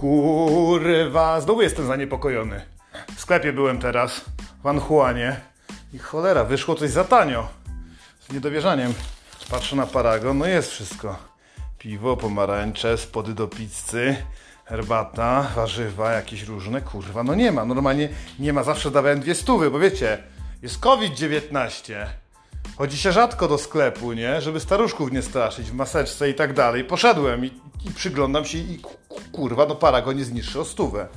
Kurwa, znowu jestem zaniepokojony. W sklepie byłem teraz, w Anhuanie i cholera, wyszło coś za tanio. Z niedowierzaniem. Patrzę na paragon, no jest wszystko. Piwo, pomarańcze, spody do pizzy, herbata, warzywa jakieś różne. Kurwa, no nie ma. Normalnie nie ma. Zawsze dawałem dwie stówy, bo wiecie, jest COVID-19. Chodzi się rzadko do sklepu, nie? Żeby staruszków nie straszyć w maseczce i tak dalej. Poszedłem i, i przyglądam się i ku- ku- kurwa, no paragon jest niższy o stówę.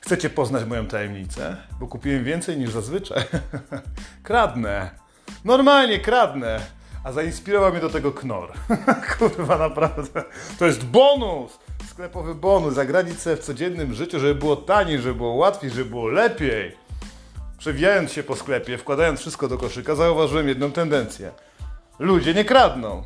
Chcecie poznać moją tajemnicę? Bo kupiłem więcej niż zazwyczaj. kradnę. Normalnie kradnę. A zainspirował mnie do tego knor. kurwa, naprawdę. To jest bonus! Sklepowy bonus. Zagranić sobie w codziennym życiu, żeby było taniej, żeby było łatwiej, żeby było lepiej. Przewijając się po sklepie, wkładając wszystko do koszyka, zauważyłem jedną tendencję. Ludzie nie kradną.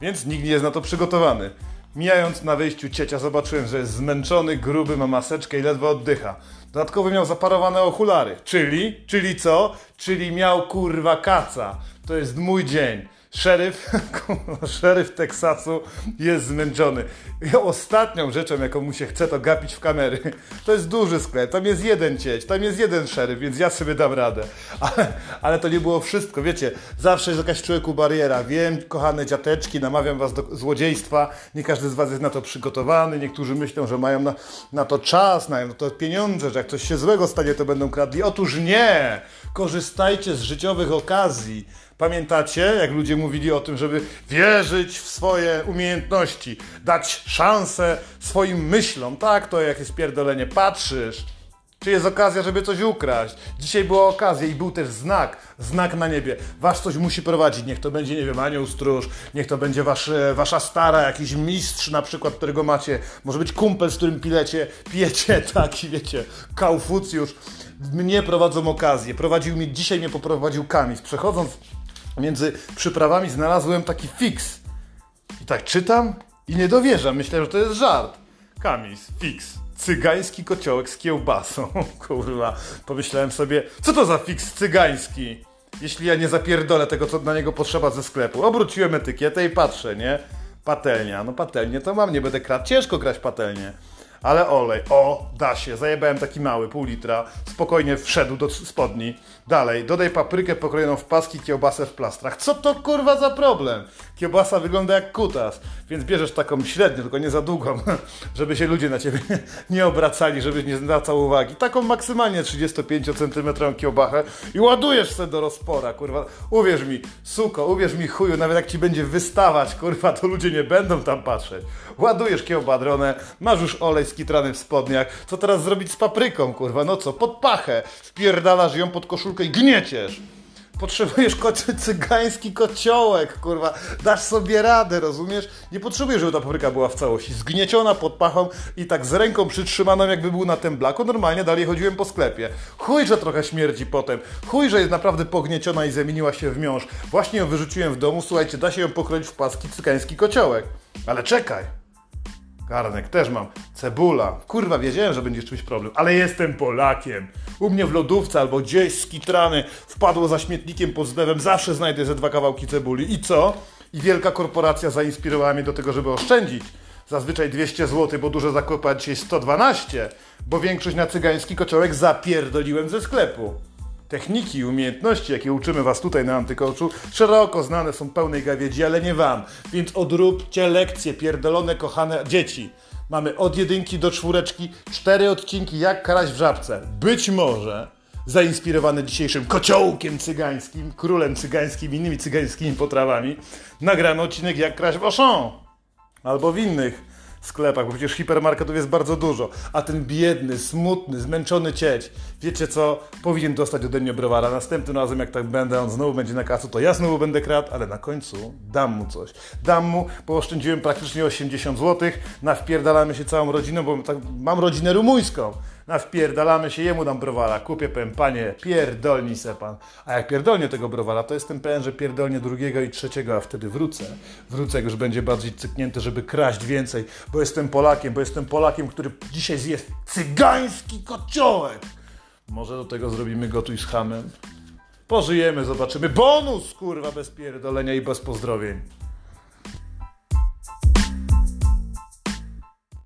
Więc nikt nie jest na to przygotowany. Mijając na wyjściu ciecia, zobaczyłem, że jest zmęczony, gruby, ma maseczkę i ledwo oddycha. Dodatkowo miał zaparowane okulary. Czyli? Czyli co? Czyli miał kurwa kaca. To jest mój dzień. Szeryf, szeryf Teksasu jest zmęczony. I ostatnią rzeczą, jaką mu się chce, to gapić w kamery. To jest duży sklep, tam jest jeden cieć, tam jest jeden szeryf, więc ja sobie dam radę. Ale, ale to nie było wszystko, wiecie, zawsze jest jakaś w człowieku bariera. Wiem, kochane dziateczki, namawiam was do złodziejstwa, nie każdy z was jest na to przygotowany, niektórzy myślą, że mają na, na to czas, mają na to pieniądze, że jak coś się złego stanie, to będą kradli. Otóż nie! Korzystajcie z życiowych okazji. Pamiętacie, jak ludzie mówili o tym, żeby wierzyć w swoje umiejętności, dać szansę swoim myślom? Tak, to jak jest pierdolenie, patrzysz. Czy jest okazja, żeby coś ukraść? Dzisiaj była okazja i był też znak, znak na niebie. Was coś musi prowadzić. Niech to będzie, nie wiem, anioł stróż, niech to będzie wasz, e, wasza stara, jakiś mistrz na przykład, którego macie. Może być kumpel, z którym pilecie, pijecie, taki wiecie, kaufucjusz. Mnie prowadzą okazje. Prowadził mnie, dzisiaj mnie poprowadził Kamis. Przechodząc między przyprawami znalazłem taki fix. I tak czytam i nie dowierzam. Myślę, że to jest żart. Kamis, fix. Cygański kociołek z kiełbasą. Kurwa. Pomyślałem sobie, co to za fix cygański? Jeśli ja nie zapierdolę tego, co na niego potrzeba ze sklepu. Obróciłem etykietę i patrzę, nie? Patelnia. No patelnię to mam, nie będę kradł. Ciężko grać patelnię. Ale olej, o, da się. Zajebałem taki mały, pół litra. Spokojnie wszedł do spodni. Dalej, dodaj paprykę pokrojoną w paski, kiełbasę w plastrach. Co to kurwa za problem? Kiełbasa wygląda jak kutas, więc bierzesz taką średnią, tylko nie za długą, żeby się ludzie na ciebie nie obracali, żebyś nie zwracał uwagi. Taką maksymalnie 35 cm kiełbachę i ładujesz sobie do rozpora, kurwa. Uwierz mi, suko, uwierz mi chuju, nawet jak ci będzie wystawać, kurwa, to ludzie nie będą tam patrzeć. Ładujesz kiełbadronę, masz już olej skitrany w spodniach. Co teraz zrobić z papryką, kurwa? No co, pod pachę. Wpierdalasz ją pod koszulkę i gnieciesz. Potrzebujesz kocie, cygański kociołek, kurwa. Dasz sobie radę, rozumiesz? Nie potrzebujesz, żeby ta papryka była w całości. Zgnieciona pod pachą i tak z ręką przytrzymaną, jakby był na temblaku. Normalnie dalej chodziłem po sklepie. Chuj, że trochę śmierdzi potem. Chuj, że jest naprawdę pognieciona i zamieniła się w miąższ. Właśnie ją wyrzuciłem w domu. Słuchajcie, da się ją pokroić w paski cygański kociołek. Ale czekaj. Garnek też mam. Cebula. Kurwa, wiedziałem, że będzie czymś problem, ale jestem Polakiem. U mnie w lodówce albo gdzieś skitrany wpadło za śmietnikiem pod zlewem, zawsze znajdę ze dwa kawałki cebuli. I co? I wielka korporacja zainspirowała mnie do tego, żeby oszczędzić. Zazwyczaj 200 zł, bo duże zakupy, a dzisiaj 112, bo większość na cygański kociołek zapierdoliłem ze sklepu. Techniki i umiejętności, jakie uczymy Was tutaj na Antykoczu, szeroko znane są pełnej gawiedzi, ale nie Wam. Więc odróbcie lekcje, pierdolone, kochane dzieci. Mamy od jedynki do czwóreczki cztery odcinki jak karać w żabce. Być może zainspirowany dzisiejszym kociołkiem cygańskim, królem cygańskim, innymi cygańskimi potrawami, nagramy odcinek jak kraść w Auchan. Albo w innych sklepach, bo przecież hipermarketów jest bardzo dużo. A ten biedny, smutny, zmęczony cieć, wiecie co, powinien dostać ode mnie browara. Następnym razem, jak tak będę, on znowu będzie na kasu, to ja znowu będę kradł, ale na końcu dam mu coś. Dam mu, bo oszczędziłem praktycznie 80 zł, nawpierdalamy się całą rodziną, bo tak, mam rodzinę rumuńską. Nawpierdalamy się, jemu dam browara, kupię, powiem, panie, pierdolnij se pan. A jak pierdolnie tego browara, to jestem pewien, że pierdolnie drugiego i trzeciego, a wtedy wrócę. Wrócę, jak już będzie bardziej cyknięty, żeby kraść więcej, bo jestem Polakiem, bo jestem Polakiem, który dzisiaj zje cygański kociołek. Może do tego zrobimy gotuj z hamem? Pożyjemy, zobaczymy. Bonus, kurwa, bez pierdolenia i bez pozdrowień.